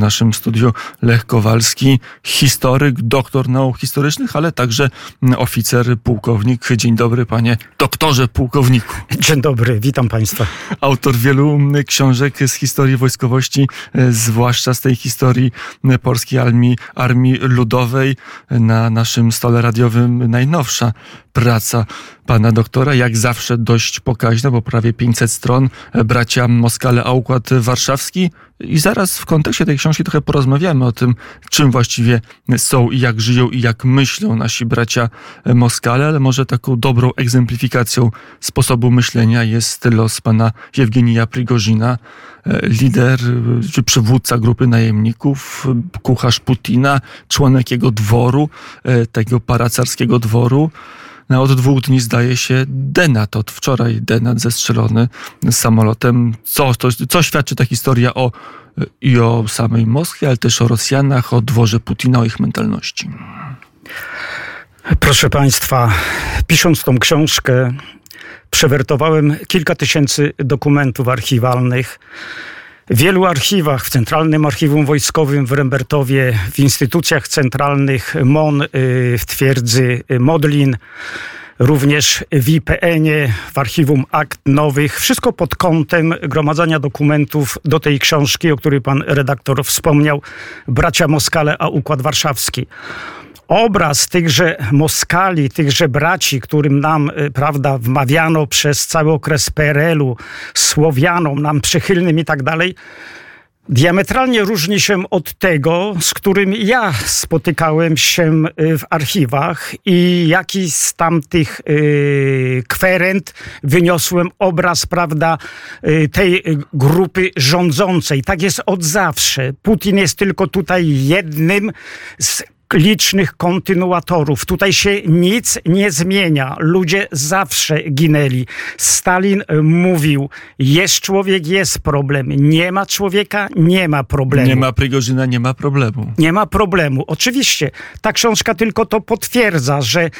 W naszym studiu Lech Kowalski, historyk, doktor nauk historycznych, ale także oficer, pułkownik. Dzień dobry, panie doktorze pułkowniku. Dzień dobry, witam państwa. Autor wielu książek z historii wojskowości, zwłaszcza z tej historii polskiej armii, armii ludowej. Na naszym stole radiowym najnowsza praca pana doktora, jak zawsze dość pokaźna, bo prawie 500 stron. Bracia Moskale, a Układ Warszawski. I zaraz w kontekście tej książki trochę porozmawiamy o tym, czym właściwie są i jak żyją i jak myślą nasi bracia Moskale, ale może taką dobrą egzemplifikacją sposobu myślenia jest los pana Jewgenija Prigozina, lider czy przywódca grupy najemników, kucharz Putina, członek jego dworu, tego paracarskiego dworu. No, od dwóch dni zdaje się Denat, od wczoraj Denat zestrzelony samolotem. Co, to, co świadczy ta historia o, i o samej Moskwie, ale też o Rosjanach, o dworze Putina, o ich mentalności? Proszę Państwa, pisząc tą książkę, przewertowałem kilka tysięcy dokumentów archiwalnych wielu archiwach, w Centralnym Archiwum Wojskowym w Rembertowie, w instytucjach centralnych MON, y, w twierdzy Modlin, również w IPN-ie, w Archiwum Akt Nowych. Wszystko pod kątem gromadzenia dokumentów do tej książki, o której pan redaktor wspomniał, Bracia Moskale, a Układ Warszawski obraz tychże Moskali, tychże braci, którym nam, y, prawda, wmawiano przez cały okres PRL-u, Słowianom, nam przychylnym i tak dalej, diametralnie różni się od tego, z którym ja spotykałem się y, w archiwach i jaki z tamtych y, kwerent wyniosłem obraz, prawda, tej grupy rządzącej. Tak jest od zawsze. Putin jest tylko tutaj jednym z licznych kontynuatorów. Tutaj się nic nie zmienia. Ludzie zawsze ginęli. Stalin mówił, jest człowiek, jest problem. Nie ma człowieka, nie ma problemu. Nie ma Prigorzyna, nie ma problemu. Nie ma problemu. Oczywiście, ta książka tylko to potwierdza, że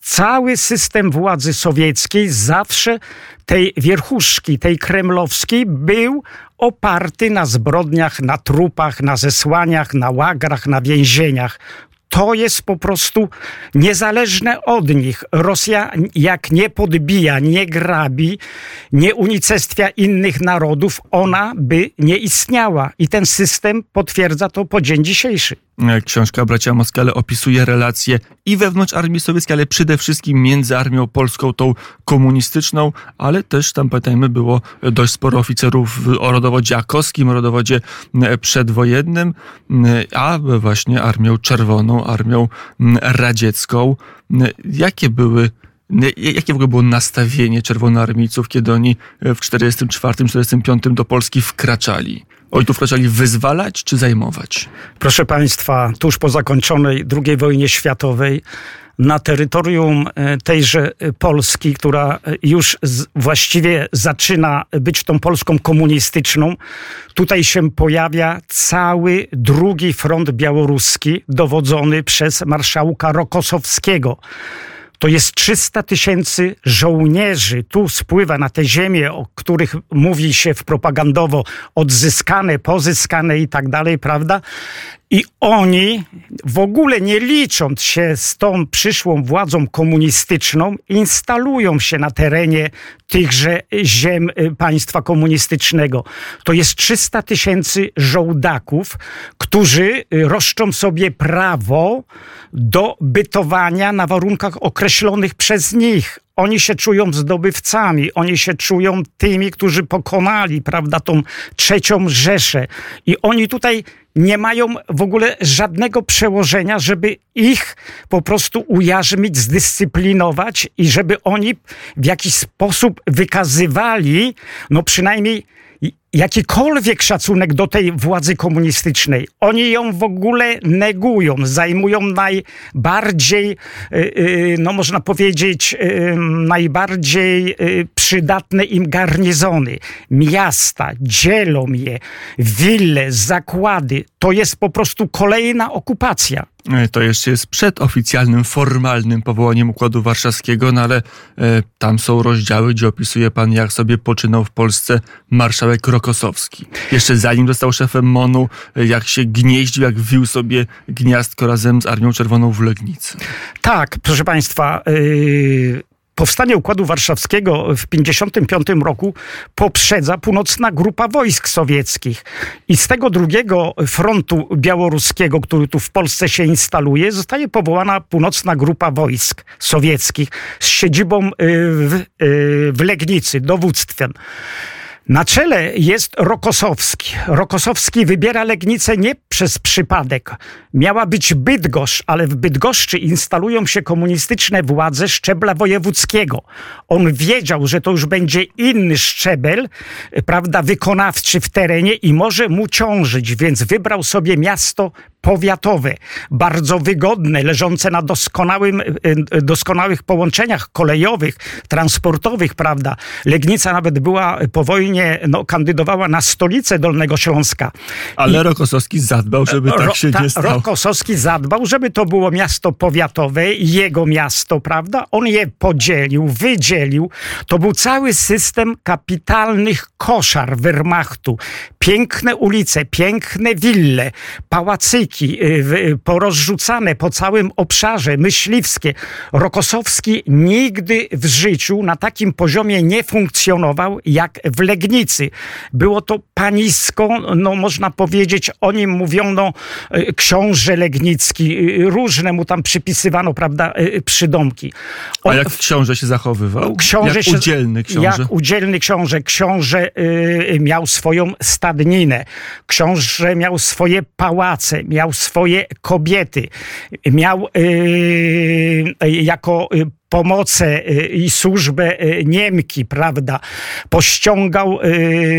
cały system władzy sowieckiej zawsze tej wierchuszki, tej kremlowskiej był oparty na zbrodniach, na trupach, na zesłaniach, na łagrach, na więzieniach. To jest po prostu niezależne od nich. Rosja jak nie podbija, nie grabi, nie unicestwia innych narodów, ona by nie istniała. I ten system potwierdza to po dzień dzisiejszy. E, książka Bracia Moskale opisuje relacje i wewnątrz armii sowieckiej, ale przede wszystkim między armią polską, tą komunistyczną, ale też tam, pamiętajmy, było dość sporo oficerów o rodowodzie akowskim, rodowodzie e, przedwojennym, e, a właśnie armią czerwoną, armią radziecką. Jakie były Jakie w ogóle było nastawienie czerwonoarmijców, kiedy oni w 1944-1945 do Polski wkraczali? Oni tu wkraczali wyzwalać czy zajmować? Proszę Państwa, tuż po zakończonej II wojnie światowej na terytorium e, tejże e, Polski, która e, już właściwie zaczyna być tą Polską komunistyczną, tutaj się pojawia cały drugi front białoruski dowodzony przez marszałka Rokosowskiego to jest 300 tysięcy żołnierzy. Tu spływa na te ziemie, o których mówi się w propagandowo odzyskane, pozyskane i tak dalej, prawda? I oni, w ogóle nie licząc się z tą przyszłą władzą komunistyczną, instalują się na terenie tychże ziem y, państwa komunistycznego. To jest 300 tysięcy żołdaków, którzy y, roszczą sobie prawo do bytowania na warunkach określonych przez nich. Oni się czują zdobywcami, oni się czują tymi, którzy pokonali, prawda, tą trzecią Rzeszę. I oni tutaj nie mają w ogóle żadnego przełożenia, żeby ich po prostu ujarzmić, zdyscyplinować i żeby oni w jakiś sposób wykazywali, no przynajmniej jakikolwiek szacunek do tej władzy komunistycznej. Oni ją w ogóle negują, zajmują najbardziej, y, y, no można powiedzieć, y, najbardziej przydatne im garnizony. Miasta, dzielą je, wille, zakłady. To jest po prostu kolejna okupacja. E, to jeszcze jest przed oficjalnym, formalnym powołaniem Układu Warszawskiego, no ale e, tam są rozdziały, gdzie opisuje pan, jak sobie poczynał w Polsce marszałek Rok Rokosowski. Jeszcze zanim został szefem MONU, jak się gnieździł, jak wił sobie gniazdko razem z Armią Czerwoną w Legnicy. Tak, proszę Państwa, yy, Powstanie Układu Warszawskiego w 1955 roku poprzedza północna grupa wojsk sowieckich. I z tego drugiego frontu białoruskiego, który tu w Polsce się instaluje, zostaje powołana północna grupa wojsk sowieckich z siedzibą y, w, y, w Legnicy, dowództwem. Na czele jest Rokosowski. Rokosowski wybiera Legnicę nie przez przypadek. Miała być Bydgoszcz, ale w Bydgoszczy instalują się komunistyczne władze szczebla wojewódzkiego. On wiedział, że to już będzie inny szczebel, prawda, wykonawczy w terenie i może mu ciążyć, więc wybrał sobie miasto powiatowe, bardzo wygodne, leżące na doskonałym, e, e, doskonałych połączeniach kolejowych, transportowych, prawda. Legnica nawet była po wojnie, no, kandydowała na stolicę Dolnego Śląska. Ale I, Rokosowski zadbał, żeby tak ro, się ta, nie stało. Rokosowski zadbał, żeby to było miasto powiatowe, jego miasto, prawda. On je podzielił, wydzielił. To był cały system kapitalnych koszar Wehrmachtu. Piękne ulice, piękne wille, pałacyki, Y, y, porozrzucane po całym obszarze, myśliwskie. Rokosowski nigdy w życiu na takim poziomie nie funkcjonował jak w Legnicy. Było to panisko, no można powiedzieć, o nim mówiono y, książę Legnicki, różne mu tam przypisywano, prawda, przydomki. On, A jak książę się zachowywał? Książę jak się, udzielny książę? Jak udzielny książę. Książę y, miał swoją stadninę. Książę miał swoje pałace, miał miał swoje kobiety, miał yy, jako y, pomocę y, i służbę y, Niemki, prawda? Pościągał,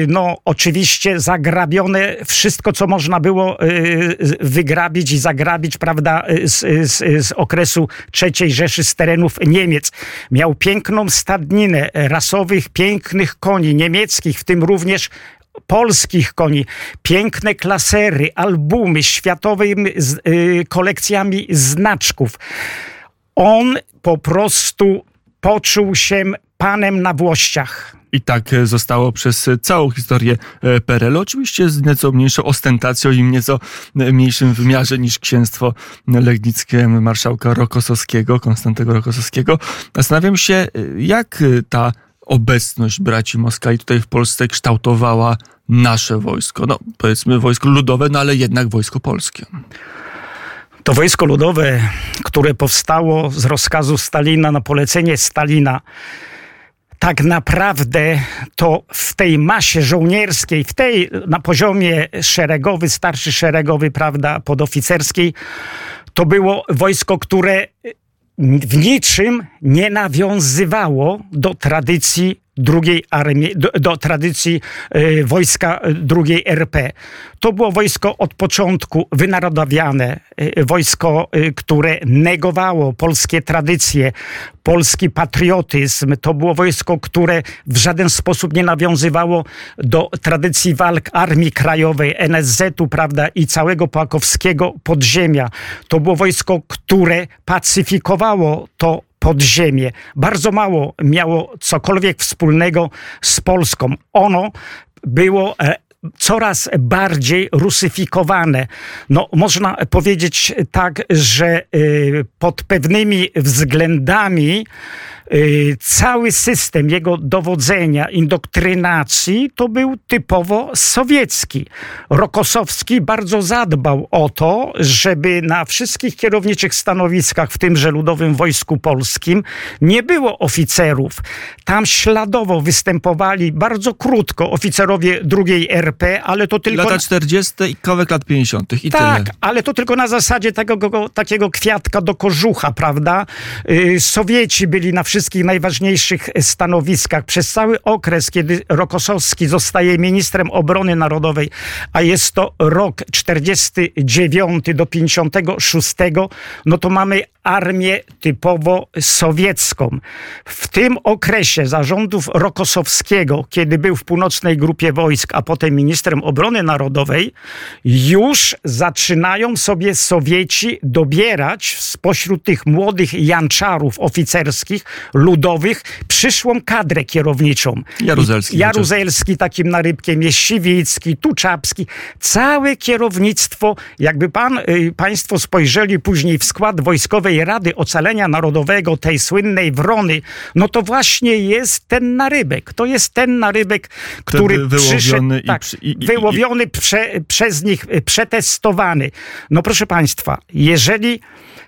no oczywiście zagrabione wszystko, co można było wygrabić i zagrabić, prawda, z, z, z okresu III Rzeszy, z terenów Niemiec. Miał piękną stadninę rasowych, pięknych koni niemieckich, w tym również polskich koni, piękne klasery, albumy światowymi y, kolekcjami znaczków. On po prostu poczuł się panem na włościach. I tak e, zostało przez całą historię e, PRL. Oczywiście z nieco mniejszą ostentacją i nieco e, mniejszym wymiarze niż księstwo legnickie marszałka Rokosowskiego, Konstantego Rokosowskiego. Zastanawiam się, jak ta obecność braci Moskali tutaj w Polsce kształtowała nasze wojsko. No, powiedzmy wojsko ludowe, no ale jednak wojsko polskie. To wojsko ludowe, które powstało z rozkazu Stalina na polecenie Stalina, tak naprawdę to w tej masie żołnierskiej, w tej na poziomie szeregowy, starszy szeregowy, prawda, podoficerskiej, to było wojsko, które w niczym nie nawiązywało do tradycji drugiej armii, do, do tradycji y, wojska drugiej RP. To było wojsko od początku wynarodowiane, y, wojsko, y, które negowało polskie tradycje, polski patriotyzm. To było wojsko, które w żaden sposób nie nawiązywało do tradycji walk Armii Krajowej, NSZ-u, prawda, i całego płakowskiego podziemia. To było wojsko, które pacyfikowało to podziemie. Bardzo mało miało cokolwiek wspólnego z Polską. Ono było e, coraz bardziej rusyfikowane. No, można powiedzieć tak, że e, pod pewnymi względami cały system jego dowodzenia, indoktrynacji to był typowo sowiecki. Rokosowski bardzo zadbał o to, żeby na wszystkich kierowniczych stanowiskach, w tymże Ludowym Wojsku Polskim, nie było oficerów. Tam śladowo występowali bardzo krótko oficerowie drugiej RP, ale to tylko... Lata 40. i kawałek lat 50. I tak, tyle. ale to tylko na zasadzie tego, takiego kwiatka do kożucha, prawda? Y, Sowieci byli na wszystkich wszystkich najważniejszych stanowiskach. Przez cały okres, kiedy Rokosowski zostaje ministrem obrony narodowej, a jest to rok 49 do 56, no to mamy armię typowo sowiecką. W tym okresie zarządów Rokosowskiego, kiedy był w północnej grupie wojsk, a potem ministrem obrony narodowej, już zaczynają sobie Sowieci dobierać spośród tych młodych janczarów oficerskich ludowych przyszłą kadrę kierowniczą. Jaruzelski. Jaruzelski takim narybkiem jest Siwicki, Tuczapski. Całe kierownictwo, jakby pan, y, państwo spojrzeli później w skład Wojskowej Rady Ocalenia Narodowego, tej słynnej Wrony, no to właśnie jest ten narybek. To jest ten narybek, który Wtedy wyłowiony przyszedł, i tak, i- i- wyłowiony prze, przez nich, y, przetestowany. No proszę państwa, jeżeli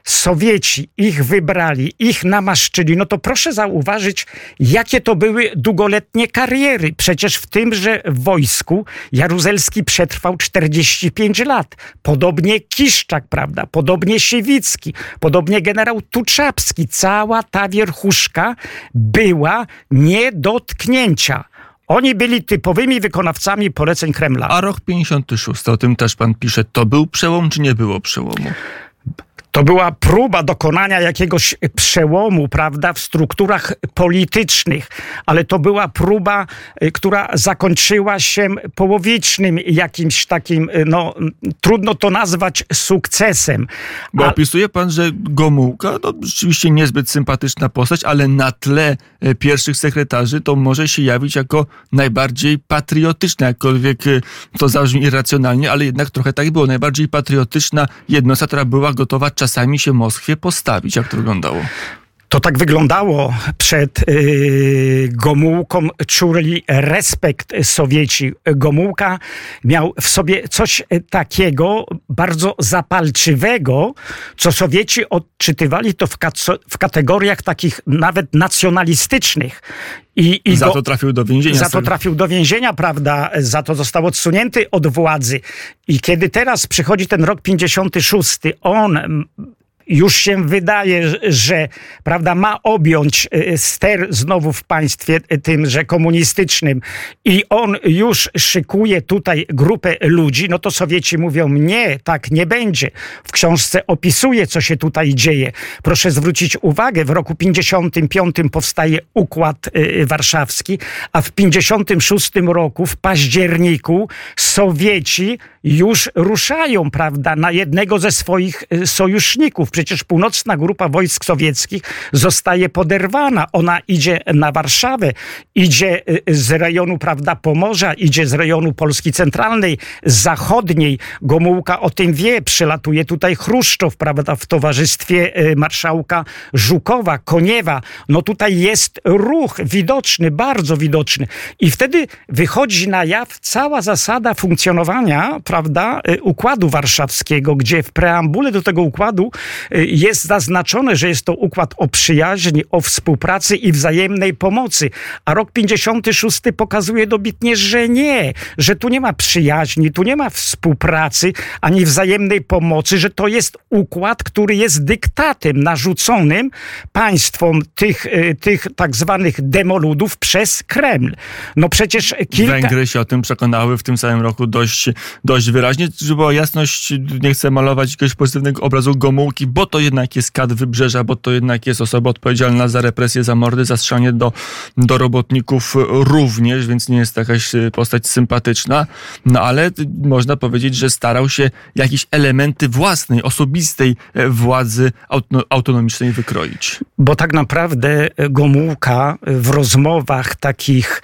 Sowieci ich wybrali, ich namaszczyli, no to proszę zauważyć, jakie to były długoletnie kariery. Przecież w tymże wojsku Jaruzelski przetrwał 45 lat. Podobnie Kiszczak, prawda? Podobnie Siewicki, podobnie generał Tuczapski. Cała ta wierchuszka była nie do tknięcia. Oni byli typowymi wykonawcami poleceń Kremla. A rok 56, o tym też pan pisze, to był przełom, czy nie było przełomu? To była próba dokonania jakiegoś przełomu, prawda, w strukturach politycznych, ale to była próba, y, która zakończyła się połowicznym jakimś takim, y, no, trudno to nazwać sukcesem. Bo A- opisuje pan, że Gomułka, no rzeczywiście niezbyt sympatyczna postać, ale na tle e, pierwszych sekretarzy to może się jawić jako najbardziej patriotyczna, jakkolwiek to zabrzmi irracjonalnie, ale jednak trochę tak było. Najbardziej patriotyczna jednostka, która była gotowa czasami się Moskwie postawić. Jak to wyglądało? To tak wyglądało przed yy, Gomułką. Czuli respekt Sowieci. Gomułka miał w sobie coś takiego bardzo zapalczywego, co Sowieci odczytywali to w, w kategoriach takich nawet nacjonalistycznych. I, i Za go- to trafił do więzienia. za to trafił do więzienia, prawda? Za to został odsunięty od władzy. I kiedy teraz przychodzi ten rok 56, on już się wydaje, że prawda, ma objąć y, ster znowu w państwie y, tymże komunistycznym i on już szykuje tutaj grupę ludzi, no to Sowieci mówią, nie, tak nie będzie. W książce opisuje, co się tutaj dzieje. Proszę zwrócić uwagę, w roku 55 powstaje Układ y, Warszawski, a w 56 roku, w październiku, Sowieci już ruszają, prawda, na jednego ze swoich y, sojuszników. Przecież północna grupa wojsk sowieckich zostaje poderwana. Ona idzie na Warszawę, idzie y, z rejonu, prawda, Pomorza, idzie z rejonu Polski Centralnej, zachodniej. Gomułka o tym wie, przylatuje tutaj Chruszczow, prawda, w towarzystwie y, marszałka Żukowa, Koniewa. No tutaj jest ruch widoczny, bardzo widoczny. I wtedy wychodzi na jaw cała zasada funkcjonowania, prawda, y, Układu Warszawskiego, gdzie w preambule do tego układu y, jest zaznaczone, że jest to układ o przyjaźni, o współpracy i wzajemnej pomocy. A rok 56 pokazuje dobitnie, że nie, że tu nie ma przyjaźni, tu nie ma współpracy, ani wzajemnej pomocy, że to jest układ, który jest dyktatem narzuconym państwom tych, y, tych tak zwanych demoludów przez Kreml. No przecież kilka... Węgry się o tym przekonały w tym samym roku dość, dość wyraźnie. Żeby była jasność, nie chcę malować jakiegoś pozytywnego obrazu Gomułki, bo to jednak jest kad wybrzeża, bo to jednak jest osoba odpowiedzialna za represję, za mordy, za strzelanie do, do robotników również, więc nie jest to jakaś y, postać sympatyczna. No ale y, można powiedzieć, że starał się jakieś elementy własnej, osobistej e, władzy auto, autonomicznej wykroić. Bo tak naprawdę Gomułka w rozmowach takich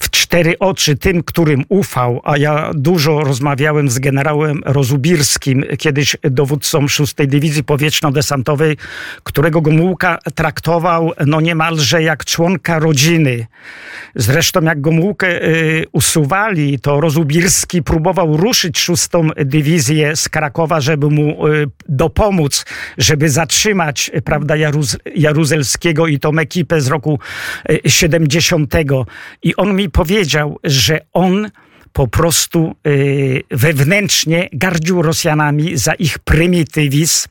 w cztery oczy tym, którym ufał, a ja dużo rozmawiałem z generałem Rozubirskim, kiedyś dowódcą 6 Dywizji Powietrzno-Desantowej, którego Gomułka traktował no niemalże jak członka rodziny. Zresztą jak Gomułkę y, usuwali, to Rozubirski próbował ruszyć 6 Dywizję z Krakowa, żeby mu y, dopomóc, żeby zatrzymać y, prawda, Jaruz, Jaruzelskiego i tą ekipę z roku y, 70. I on mi powiedział, że on po prostu y, wewnętrznie gardził Rosjanami za ich prymitywizm,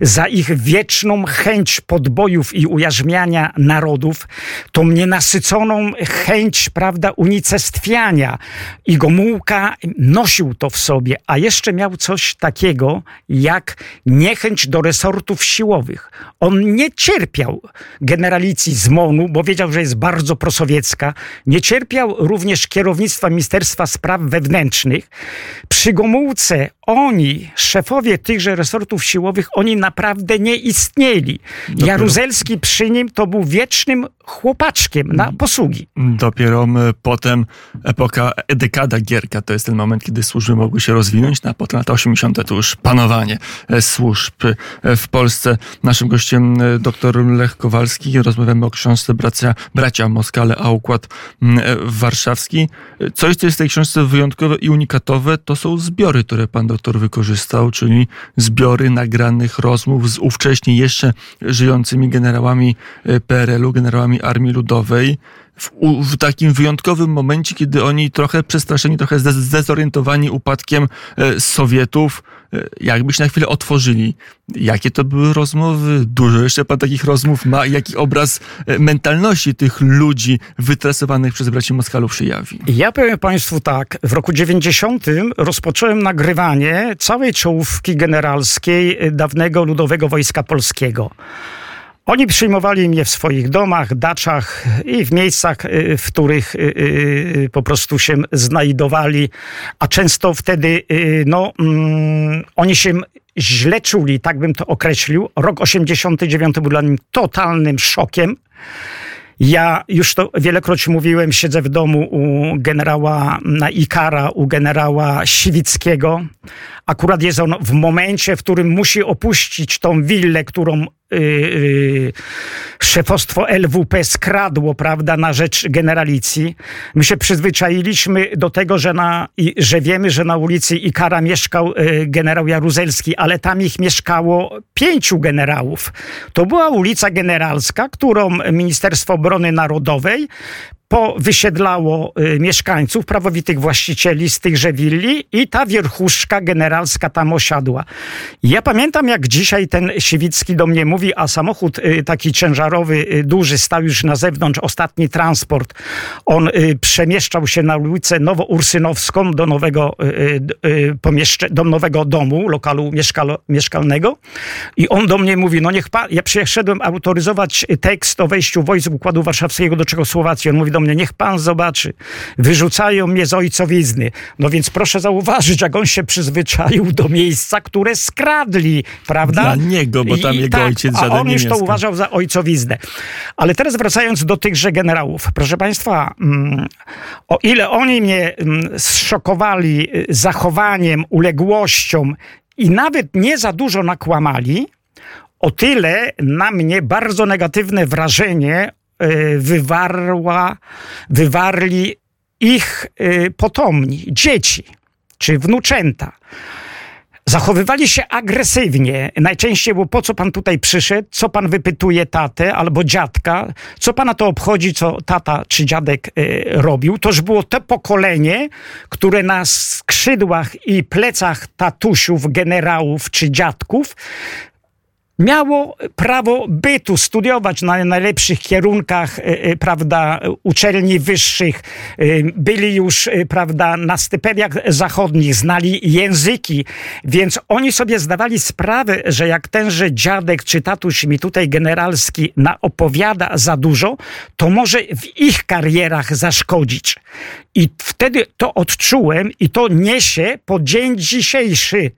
za ich wieczną chęć podbojów i ujarzmiania narodów, tą nienasyconą chęć, prawda, unicestwiania. I Gomułka nosił to w sobie, a jeszcze miał coś takiego jak niechęć do resortów siłowych. On nie cierpiał generalicji z MONU, bo wiedział, że jest bardzo prosowiecka. Nie cierpiał również kierownictwa Ministerstwa Spraw spraw wewnętrznych. Przy Gomułce oni, szefowie tychże resortów siłowych, oni naprawdę nie istnieli. Dopiero. Jaruzelski przy nim to był wiecznym chłopaczkiem na posługi. Dopiero potem epoka, dekada Gierka, to jest ten moment, kiedy służby mogły się rozwinąć, no a potem lata 80. to już panowanie e, służb e, w Polsce. Naszym gościem e, dr Lech Kowalski. Rozmawiamy o książce Bracia, Bracia Moskale, a układ warszawski. Coś, co jest w tej książce wyjątkowe i unikatowe, to są zbiory, które pan doktor wykorzystał, czyli zbiory nagranych rozmów z ówcześnie jeszcze żyjącymi generałami PRL-u, generałami Armii Ludowej w, w, takim wyjątkowym momencie, kiedy oni trochę przestraszeni, trochę zdezorientowani upadkiem e, Sowietów, e, jakby się na chwilę otworzyli. Jakie to były rozmowy? Dużo jeszcze pan takich rozmów ma. Jaki obraz e, mentalności tych ludzi wytresowanych przez braci Moskalów się jawi? Ja powiem państwu tak. W roku 90 rozpocząłem nagrywanie całej czołówki generalskiej dawnego Ludowego Wojska Polskiego. Oni przyjmowali mnie w swoich domach, daczach i w miejscach, y, w których y, y, po prostu się znajdowali, a często wtedy no, mm, oni się źle czuli, tak bym to określił. Rok 89 był dla nich totalnym szokiem. Ja już to wielekroć mówiłem, siedzę w domu u generała na Ikara, u generała Siwickiego. Akurat jest on w momencie, w którym musi opuścić tą willę, którą yy, szefostwo LWP skradło, prawda, na rzecz generalicji. My się przyzwyczailiśmy do tego, że, na, że wiemy, że na ulicy Ikara mieszkał yy, generał Jaruzelski, ale tam ich mieszkało pięciu generałów. To była ulica Generalska, którą Ministerstwo Obrony Narodowej powysiedlało y, mieszkańców, prawowitych właścicieli z tychże willi i ta wierchuszka generalska tam osiadła. Ja pamiętam, jak dzisiaj ten Siwicki do mnie mówi, a samochód y, taki ciężarowy, y, duży, stał już na zewnątrz, ostatni transport. On przemieszczał się na ulicę Nowoursynowską do nowego, do nowego domu, lokalu mieszkalnego i on do mnie mówi, no niech pan, ja przyszedłem autoryzować tekst o wejściu wojsk Układu Warszawskiego do Czechosłowacji. On mówi do mnie, niech pan zobaczy, wyrzucają mnie z ojcowizny. No więc proszę zauważyć, jak on się przyzwyczaił do miejsca, które skradli, prawda? Dla niego, bo tam I, jego tak, ojciec żaden a on już to uważał za ojcowiznę. Ale teraz wracając do tychże generałów. Proszę państwa, mm, o ile oni mnie mm, zszokowali y, zachowaniem, uległością i nawet nie za dużo nakłamali, o tyle na mnie bardzo negatywne wrażenie wywarła, wywarli ich e, potomni, dzieci czy wnuczęta. Zachowywali się agresywnie. Najczęściej było, po co pan tutaj przyszedł, co pan wypytuje tatę albo dziadka, co pana to obchodzi, co tata czy dziadek y, robił. To już było to pokolenie, które na skrzydłach i plecach tatusiów, generałów czy dziadków miało prawo bytu, studiować na najlepszych kierunkach, e, e, prawda, uczelni wyższych, e, byli już, prawda, na stypendiach zachodnich, znali języki, więc oni sobie zdawali sprawę, że jak tenże dziadek czy tatuś mi tutaj generalski opowiada za dużo, to może w ich karierach zaszkodzić. I wtedy to odczułem i to niesie po dzień dzisiejszy.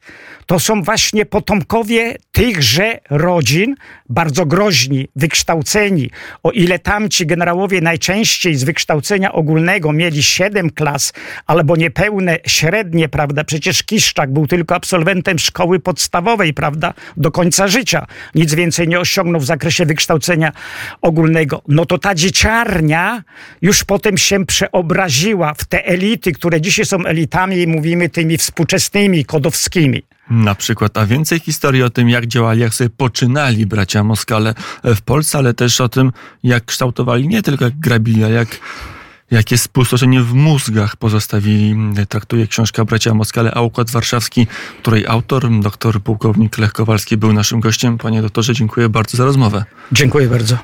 To są właśnie potomkowie tychże rodzin, bardzo groźni, wykształceni. O ile tamci generałowie najczęściej z wykształcenia ogólnego mieli siedem klas albo niepełne średnie, prawda? Przecież Kiszczak był tylko absolwentem szkoły podstawowej, prawda? Do końca życia. Nic więcej nie osiągnął w zakresie wykształcenia ogólnego. No to ta dzieciarnia już potem się przeobraziła w te elity, które dzisiaj są elitami mówimy tymi współczesnymi, kodowskimi. Na przykład, a więcej historii o tym, jak działali, jak sobie poczynali bracia Moskale w Polsce, ale też o tym, jak kształtowali nie tylko jak grabili, ale jak jakie spustoszenie w mózgach pozostawili, traktuje książka Bracia Moskale, a Układ Warszawski, której autor, doktor pułkownik Lech Kowalski był naszym gościem. Panie doktorze, dziękuję bardzo za rozmowę. Dziękuję bardzo.